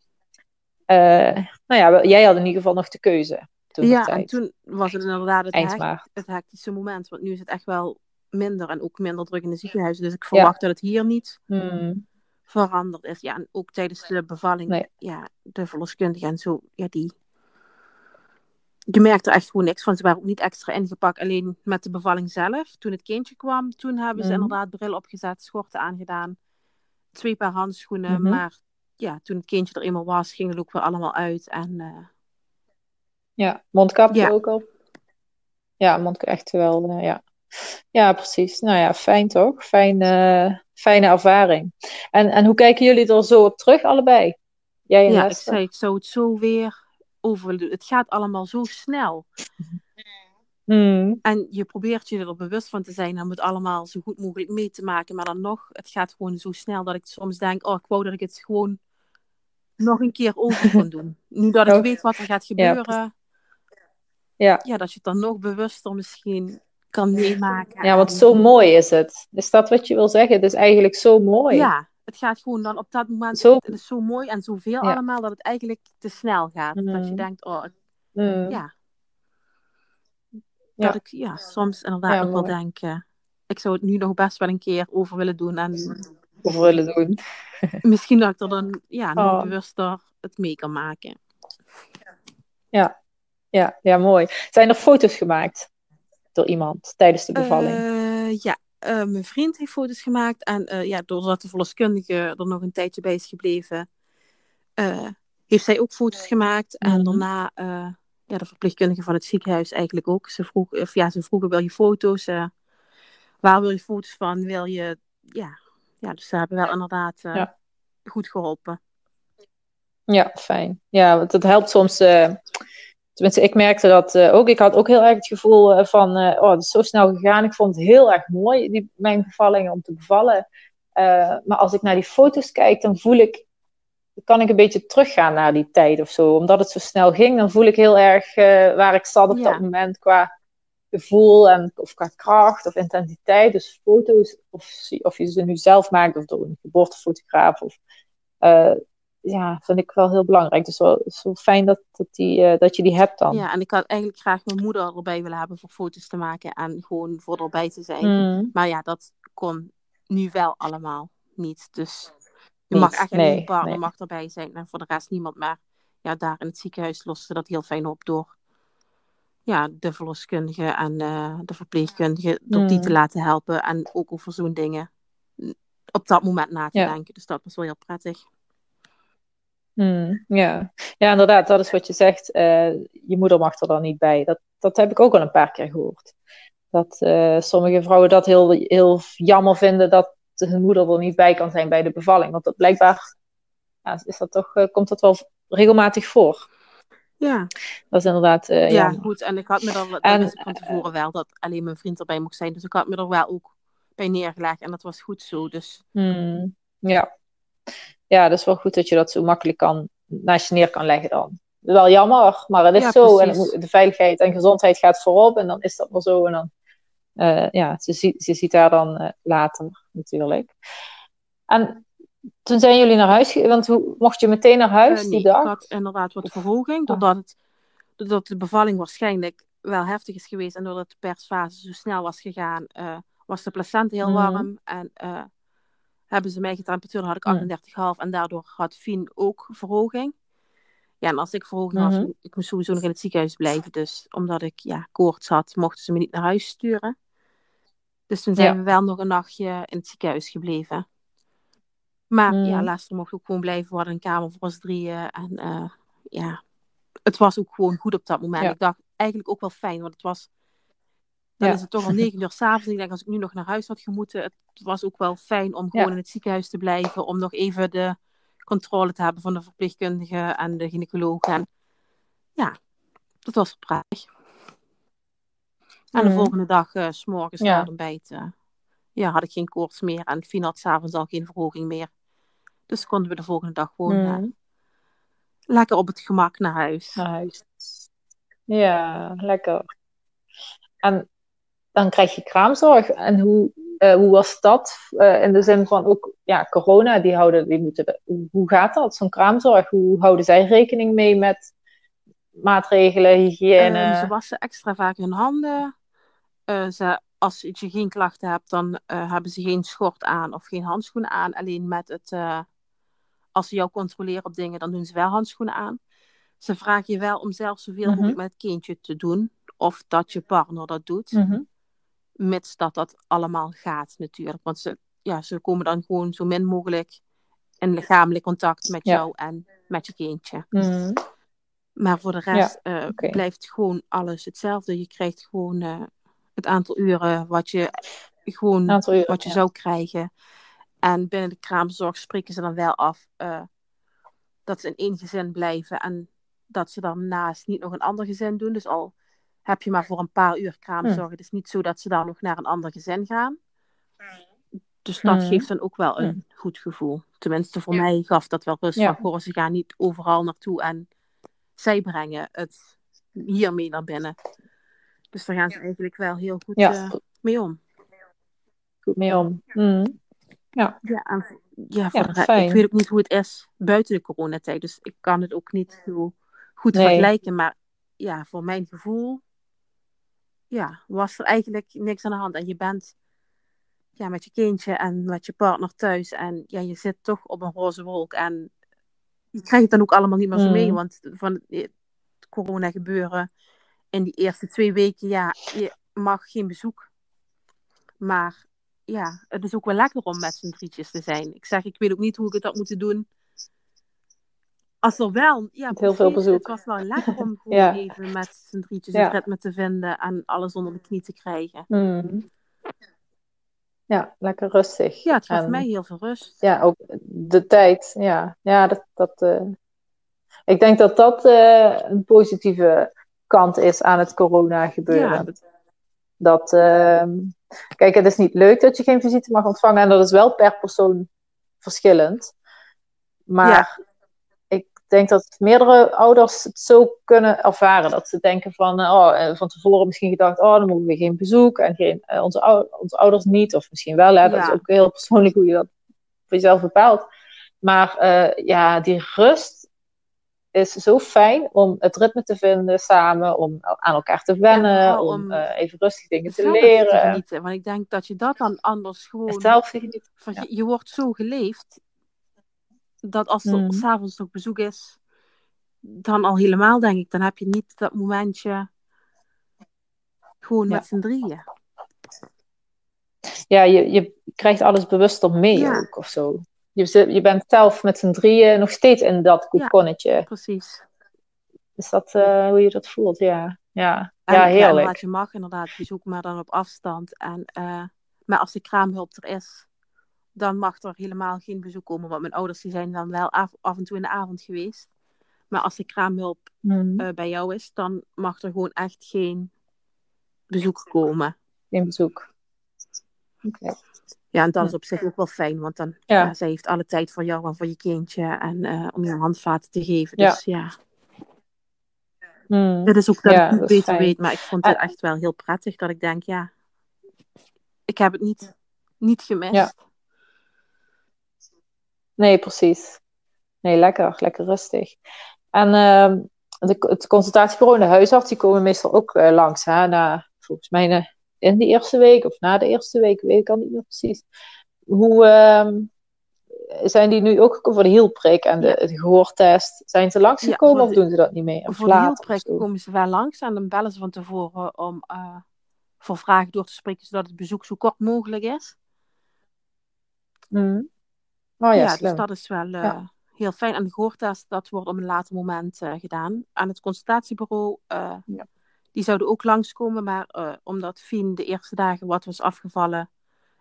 eh, nou ja, jij had in ieder geval nog de keuze toen ja, en toen was het inderdaad het, hek- het hectische moment. Want nu is het echt wel minder en ook minder druk in de ziekenhuizen. Dus ik verwacht dat het hier niet Hmm. veranderd is. Ja, en ook tijdens de bevalling, Nee. ja, de verloskundige en zo, ja, die... Je merkte er echt gewoon niks van. Ze waren ook niet extra ingepakt. Alleen met de bevalling zelf, toen het kindje kwam, toen hebben ze Mhm. inderdaad bril opgezet, schorten aangedaan, twee paar handschoenen. Mhm. Maar ja, toen het kindje er eenmaal was, ging het ook weer allemaal uit. En eh, Ja, mondkapje Ja. ook op. Ja, mondkapje echt wel, eh, ja. Ja, precies. Nou ja, fijn toch? Fijn, eh, fijne ervaring. En, en hoe kijken jullie er zo op terug, allebei? Jij en ja, ik zei, ik zou het zo weer over. Het gaat allemaal zo snel. Hmm. En je probeert je er bewust van te zijn om het allemaal zo goed mogelijk mee te maken. Maar dan nog, het gaat gewoon zo snel dat ik soms denk, oh, ik wou dat ik het gewoon nog een keer over kon doen. Nu dat ik weet wat er gaat gebeuren, Ja. ja, dat je het dan nog bewuster misschien kan meemaken. Ja, want zo mooi is het. Is dat wat je wil zeggen? Het is eigenlijk zo mooi. Ja, het gaat gewoon dan op dat moment, Zo- het is zo mooi en zoveel Ja. allemaal, dat het eigenlijk te snel gaat. Dat je Mhm. denkt, oh, Mm. ja. Ja. Dat ik ja, soms inderdaad Ja, nog wel denk, eh, ik zou het nu nog best wel een keer over willen doen. En Of willen doen. <laughs> misschien dat ik er dan ja, nog Oh. bewuster het mee kan maken. Ja, ja, mooi. Zijn er foto's gemaakt door iemand tijdens de bevalling? Eh, ja, uh, mijn vriend heeft foto's gemaakt. En uh, ja, doordat de verloskundige er nog een tijdje bij is gebleven, uh, heeft zij ook foto's gemaakt. Mm -hmm. En daarna ja, de verpleegkundige van het ziekenhuis eigenlijk ook. Ze, vroeg, of, ja, ze vroegen, wil je foto's? waar wil je foto's van? Wil je... Ja, ja dus ze hebben wel inderdaad ja. goed geholpen. Ja, fijn. Ja, want het helpt soms Tenminste, ik merkte dat uh, ook. Ik had ook heel erg het gevoel uh, van, uh, oh, het is zo snel gegaan. Ik vond het heel erg mooi, die, mijn bevallingen om te bevallen. maar als ik naar die foto's kijk, dan voel ik, kan ik een beetje teruggaan naar die tijd of zo. Omdat het zo snel ging, dan voel ik heel erg waar ik zat op ja. dat moment qua gevoel en, of qua kracht of intensiteit. Dus foto's, of, of je ze nu zelf maakt of door een geboortefotograaf of ja, vind ik wel heel belangrijk. Dus wel, zo fijn dat, dat, die, uh, dat je die hebt dan. Ja, en ik had eigenlijk graag mijn moeder erbij willen hebben voor foto's te maken en gewoon voor erbij te zijn. Mm. Maar ja, dat kon nu wel allemaal niet. Dus je mag echt nee, een partner nee. mag erbij zijn en voor de rest niemand. Maar ja, daar in het ziekenhuis losten ze dat heel fijn op door ja, de verloskundige en uh, de verpleegkundige door mm. die te laten helpen. En ook over zo'n dingen op dat moment na te ja. denken. Dus dat was wel heel prettig. Hmm, ja. ja, inderdaad, dat is wat je zegt. Uh, je moeder mag er dan niet bij. Dat, dat heb ik ook al een paar keer gehoord. Dat uh, sommige vrouwen dat heel, heel jammer vinden dat hun moeder er niet bij kan zijn bij de bevalling. Want dat blijkbaar ja, is dat toch, uh, komt dat wel regelmatig voor. Ja. Dat is inderdaad. ja, ja, goed. En ik had me dan, dat en, van tevoren wel dat alleen mijn vriend erbij mocht zijn. Dus ik had me er wel ook bij neergelegd. En dat was goed zo. Dus. Hmm, ja ja, dat is wel goed dat je dat zo makkelijk kan, naast je neer kan leggen dan. Wel jammer, maar het is ja, zo. En de veiligheid en gezondheid gaat voorop en dan is dat maar zo. En dan, uh, ja, ze, ziet, ze ziet daar dan uh, later natuurlijk. En toen zijn jullie naar huis, want hoe, mocht je meteen naar huis uh, nee, die dag? ik had inderdaad wat verhoging, doordat, het, doordat de bevalling waarschijnlijk wel heftig is geweest en doordat de persfase zo snel was gegaan, was de placenta heel mm. warm en hebben ze mij getemperatuur, had ik 38,5 en daardoor had Fien ook verhoging. Ja, en als ik verhoging had, mm -hmm. ik moest sowieso nog in het ziekenhuis blijven. Dus omdat ik ja, koorts had, mochten ze me niet naar huis sturen. Dus toen zijn ja. we wel nog een nachtje in het ziekenhuis gebleven. Maar mm. ja, laatst mocht ook gewoon blijven. We hadden een kamer voor ons drieën. En uh, ja, het was ook gewoon goed op dat moment. Ja. Ik dacht eigenlijk ook wel fijn, want het was dan ja. is het toch al negen uur s'avonds. Ik denk, als ik nu nog naar huis had gemoeten, het was ook wel fijn om gewoon ja. in het ziekenhuis te blijven. Om nog even de controle te hebben van de verpleegkundige en de gynaecoloog. En ja, dat was prettig. En de mm. volgende dag, uh, s morgens ja. na het ontbijt, uh, ja, had ik geen koorts meer. En Fien had s'avonds al geen verhoging meer. Dus konden we de volgende dag gewoon mm. uh, lekker op het gemak naar huis. Naar huis. Ja, lekker. En dan krijg je kraamzorg. En hoe, uh, hoe was dat? Uh, in de zin van ook, ja, corona, die houden, die moeten, de, hoe gaat dat, zo'n kraamzorg? Hoe houden zij rekening mee met maatregelen, hygiëne? Um, ze wassen extra vaak hun handen. Uh, ze, als je geen klachten hebt, dan hebben ze geen schort aan of geen handschoenen aan. Alleen met het, als ze jou controleren op dingen, dan doen ze wel handschoenen aan. Ze vragen je wel om zelf zoveel mogelijk mm -hmm. met het kindje te doen. Of dat je partner dat doet. Mm -hmm mits dat dat allemaal gaat natuurlijk. Want ze, ja, ze komen dan gewoon zo min mogelijk in lichamelijk contact met ja. jou en met je kindje. Mm. Maar voor de rest ja, uh, okay. blijft gewoon alles hetzelfde. Je krijgt gewoon uh, het aantal uren wat je gewoon uren, wat je ja. zou krijgen. En binnen de kraamzorg spreken ze dan wel af uh, dat ze in één gezin blijven en dat ze daarnaast niet nog een ander gezin doen. Dus al heb je maar voor een paar uur kraamzorg. Hm. Het is niet zo dat ze dan nog naar een ander gezin gaan. Dus dat hm. geeft dan ook wel een hm. goed gevoel. Tenminste, voor ja. mij gaf dat wel rust. Ja. Van, ze gaan niet overal naartoe en zij brengen het hiermee naar binnen. Dus daar gaan ze eigenlijk wel heel goed ja. uh, mee om. Goed mee om. Mm. Ja. Ja, en, ja, ik weet ook niet hoe het is buiten de coronatijd. Dus ik kan het ook niet zo goed nee. vergelijken. Maar ja, voor mijn gevoel ja, was er eigenlijk niks aan de hand. En je bent ja, met je kindje en met je partner thuis. En ja, je zit toch op een roze wolk. En je krijgt het dan ook allemaal niet meer zo mee. Mm. Want van het corona gebeuren in die eerste twee weken, ja, je mag geen bezoek. Maar ja, het is ook wel lekker om met z'n drietjes te zijn. Ik zeg, ik weet ook niet hoe ik het had moeten doen. Als er wel, ja, heel veel bezoek. Het was wel lekker om <laughs> gewoon Ja. even met z'n drietjes het ritme te vinden en alles onder de knie te krijgen. Mm. Ja, lekker rustig. Ja, het gaf En- mij heel veel rust. Ja, ook de tijd. Ja, ja dat, dat, eh, ik denk dat dat eh, een positieve kant is aan het corona gebeuren. Ja. Dat, ehm, kijk, het is niet leuk dat je geen visite mag ontvangen en dat is wel per persoon verschillend. Maar denk dat meerdere ouders het zo kunnen ervaren. Dat ze denken van, eh, oh, eh, van tevoren misschien gedacht, oh, dan mogen we geen bezoek en geen, eh, onze, ou- onze ouders niet. Of misschien wel, hè. dat Ja. is ook heel persoonlijk hoe je dat voor jezelf bepaalt. Maar ja, die rust is zo fijn om het ritme te vinden samen, om aan elkaar te wennen, Ja, om om even rustig dingen te Zelf te leren. genieten. Want ik denk dat je dat dan anders gewoon... Zelf genieten. Je wordt zo geleefd, dat als er Mhm. s'avonds nog bezoek is, dan al helemaal denk ik, dan heb je niet dat momentje gewoon Ja. met z'n drieën. ja, je, je krijgt alles bewuster mee Ja. ook of zo. Je, je bent zelf met z'n drieën nog steeds in dat kokonnetje. Precies. Is dat eh, hoe je dat voelt? Ja, ja. En ja ja, heerlijk. inderdaad, je mag inderdaad bezoek, maar dan op afstand. En, eh, maar als de kraamhulp er is, dan mag er helemaal geen bezoek komen. Want mijn ouders die zijn dan wel af, af en toe in de avond geweest. Maar als de kraamhulp Mhm. eh, bij jou is, dan mag er gewoon echt geen bezoek komen. Geen bezoek. Oké. Ja, en dat Ja. is op zich ook wel fijn, want dan Ja. ja. zij heeft alle tijd voor jou en voor je kindje en eh, om je handvaten te geven. Ja. Dus ja, Mhm. dit is ook dat Ja, ik het dat is beter fijn. weet, maar ik vond het En- echt wel heel prettig dat ik denk, ja, ik heb het niet, niet gemist. Ja. Nee, precies. Nee, lekker. Lekker rustig. En ehm, de, het consultatiebureau en de huisarts, die komen meestal ook eh, langs. Hè, na, volgens mij in de eerste week of na de eerste week, weet ik al niet meer precies. Hoe ehm, zijn die nu ook voor de hielprik en de, Ja. de gehoortest? Zijn ze langsgekomen voor of doen ze dat niet meer? Voor de later hielprik komen ze wel langs en dan bellen ze van tevoren om eh, voor vragen door te spreken, zodat het bezoek zo kort mogelijk is. Mhm. Oh ja, ja, dus dat is wel eh, Ja. heel fijn. En de gehoortest, dat wordt op een later moment eh, gedaan. Aan het consultatiebureau, eh, Ja. die zouden ook langskomen. Maar omdat Fien de eerste dagen wat was afgevallen,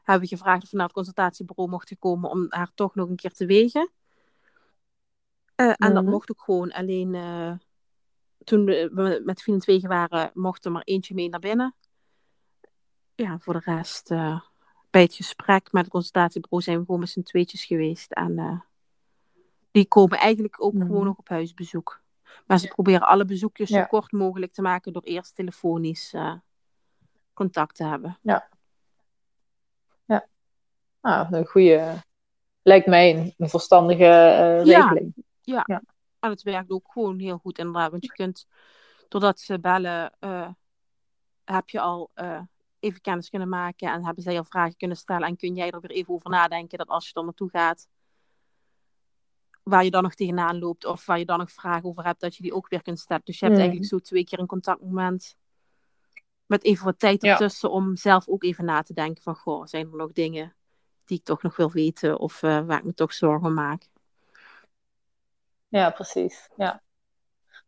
hebben we gevraagd of we naar het consultatiebureau mochten komen om haar toch nog een keer te wegen. En dat Mhm. mocht ook gewoon. Alleen toen we met Fien het wegen waren, mocht er maar eentje mee naar binnen. Ja, voor de rest... bij het gesprek met het consultatiebureau zijn we gewoon met z'n tweetjes geweest. En eh, die komen eigenlijk ook Mhm. gewoon nog op huisbezoek. Maar ze proberen alle bezoekjes Ja. zo kort mogelijk te maken door eerst telefonisch eh, contact te hebben. Nou, een goede, lijkt mij een, een verstandige eh, Ja. regeling. En het werkt ook gewoon heel goed inderdaad. Want je kunt, doordat ze bellen, heb je al even kennis kunnen maken. En hebben zij al vragen kunnen stellen. En kun jij er weer even over nadenken dat als je er naartoe gaat, waar je dan nog tegenaan loopt. Of waar je dan nog vragen over hebt, dat je die ook weer kunt stellen. Dus je hebt Mm. eigenlijk zo twee keer een contactmoment. Met even wat tijd Ja. ertussen om zelf ook even na te denken van, goh, zijn er nog dingen die ik toch nog wil weten of eh, waar ik me toch zorgen om maak. Ja, precies. Ja.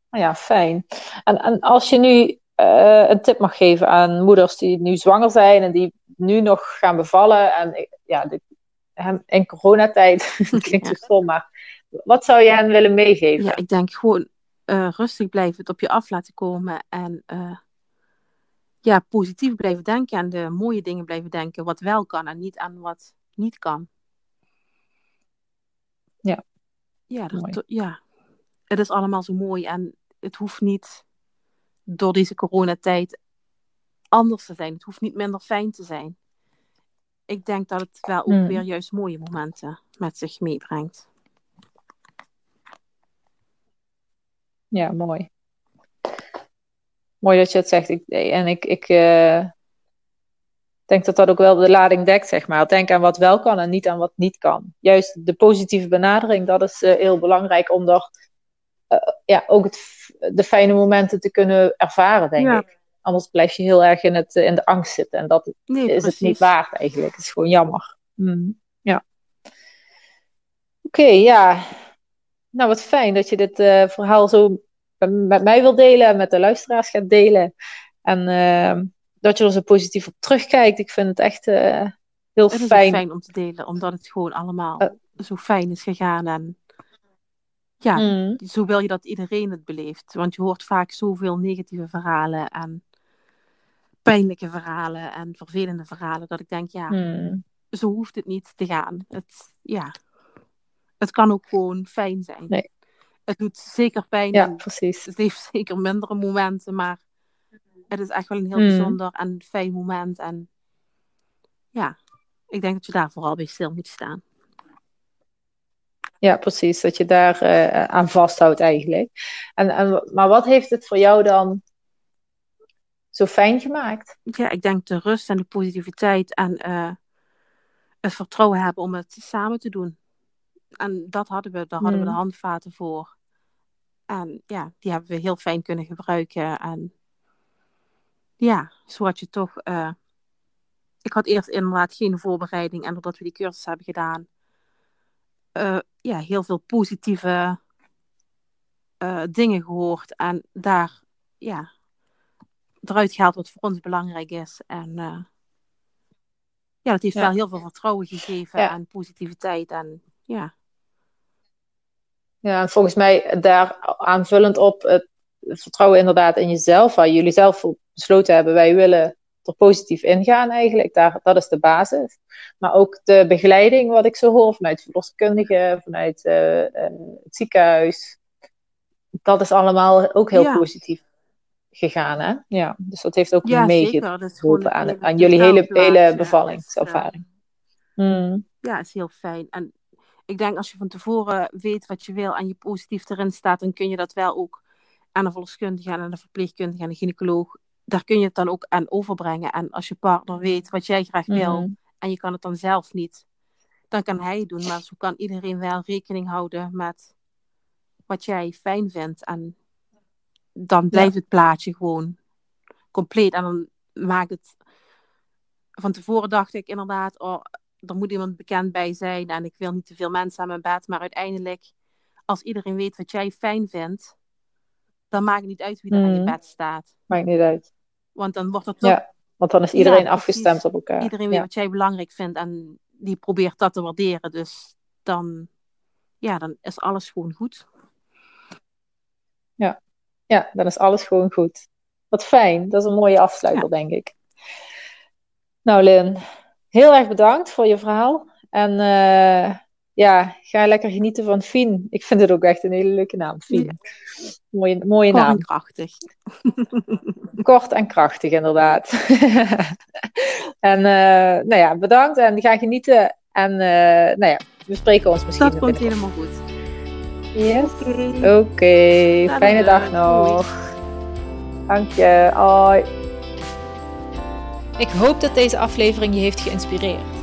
Nou ja, fijn. En, en als je nu eh, een tip mag geven aan moeders die nu zwanger zijn en die nu nog gaan bevallen en eh, ja, in coronatijd, <laughs> het klinkt zo stom, maar wat zou je hen willen meegeven? Ja, ik denk gewoon eh, rustig blijven, het op je af laten komen en ja, positief blijven denken aan de mooie dingen blijven denken, wat wel kan en niet aan wat niet kan. Ja. Ja, dat, ja, het is allemaal zo mooi en het hoeft niet door deze coronatijd anders te zijn. Het hoeft niet minder fijn te zijn. Ik denk dat het wel ook Hmm. weer juist mooie momenten met zich meebrengt. Ja, mooi. Mooi dat je het zegt. Ik, en ik, ik eh, denk dat dat ook wel de lading dekt, zeg maar. Denk aan wat wel kan en niet aan wat niet kan. Juist de positieve benadering, dat is eh, heel belangrijk om eh, ja, ook het, de fijne momenten te kunnen ervaren, denk Ja. ik. anders blijf je heel erg in, het, in de angst zitten. En dat is het niet waard eigenlijk. Het is gewoon jammer. Hmm. Ja. Oké, ja. Nou, wat fijn dat je dit uh, verhaal zo met mij wil delen en met de luisteraars gaat delen. En uh, dat je er zo positief op terugkijkt. Ik vind het echt uh, heel het fijn. fijn om te delen, omdat het gewoon allemaal zo fijn is gegaan. En ja, mm. zo wil je dat iedereen het beleeft. Want je hoort vaak zoveel negatieve verhalen en pijnlijke verhalen en vervelende verhalen. Dat ik denk, ja, mm. zo hoeft het niet te gaan. Het, ja, het kan ook gewoon fijn zijn. Nee. Het doet zeker pijn. Ja, precies. Het heeft <laughs> zeker mindere momenten, maar het is echt wel een heel mm. bijzonder en fijn moment. En ja, ik denk dat je daar vooral bij stil moet staan. Ja, precies. Dat je daar uh, aan vasthoudt eigenlijk. En, en, maar wat heeft het voor jou dan zo fijn gemaakt? Ja, ik denk de rust en de positiviteit en uh, het vertrouwen hebben om het samen te doen. En dat hadden we, daar hadden we de Hmm. handvaten voor. En ja, die hebben we heel fijn kunnen gebruiken. En ja, zo had je toch. Uh, ik had eerst inderdaad geen voorbereiding. En doordat we die cursus hebben gedaan, uh, ja, heel veel positieve uh, dingen gehoord. En daar, ja, eruit gehaald wat voor ons belangrijk is. En ja, dat heeft Ja. wel heel veel vertrouwen gegeven Ja. en positiviteit. En ja, Ja, en volgens mij daar aanvullend op het vertrouwen inderdaad in jezelf, waar jullie zelf besloten hebben, wij willen er positief ingaan eigenlijk, daar, dat is de basis. Maar ook de begeleiding, wat ik zo hoor, vanuit verloskundigen, vanuit eh, eh, het ziekenhuis, dat is allemaal ook heel Ja. positief gegaan, hè? Ja, dus dat heeft ook ja meegeholpen aan, aan jullie hele, hele bevallingservaring. Mm. ja, is heel fijn. En ik denk als je van tevoren weet wat je wil en je positief erin staat, dan kun je dat wel ook aan een verloskundige en aan een verpleegkundige en een gynaecoloog. Daar kun je het dan ook aan overbrengen. En als je partner weet wat jij graag wil Mhm. en je kan het dan zelf niet, dan kan hij het doen. Maar zo kan iedereen wel rekening houden met wat jij fijn vindt. En dan blijft het plaatje gewoon compleet. En dan maakt het. Van tevoren dacht ik inderdaad, oh, er moet iemand bekend bij zijn en ik wil niet te veel mensen aan mijn bed. Maar uiteindelijk, als iedereen weet wat jij fijn vindt, dan maakt het niet uit wie er aan je Mhm. bed staat. Maakt niet uit. Want dan wordt het toch Ja, want dan is iedereen Ja, afgestemd op elkaar. iedereen weet Ja. wat jij belangrijk vindt en die probeert dat te waarderen. Dus dan, ja, dan is alles gewoon goed. Ja, dan is alles gewoon goed. Wat fijn. Dat is een mooie afsluiter, denk ik. Nou, Lynn, heel erg bedankt voor je verhaal. En eh, ja, ga lekker genieten van Fien. Ik vind het ook echt een hele leuke naam, Fien. Mooie, mooie naam. krachtig. <laughs> Kort en krachtig, inderdaad. <laughs> en eh, nou ja, bedankt en ga genieten. En eh, nou ja, we spreken ons misschien. Dat komt helemaal goed. Yes. Oké. Fijne dag. dag nog. Dank je. Hoi. Ik hoop dat deze aflevering je heeft geïnspireerd.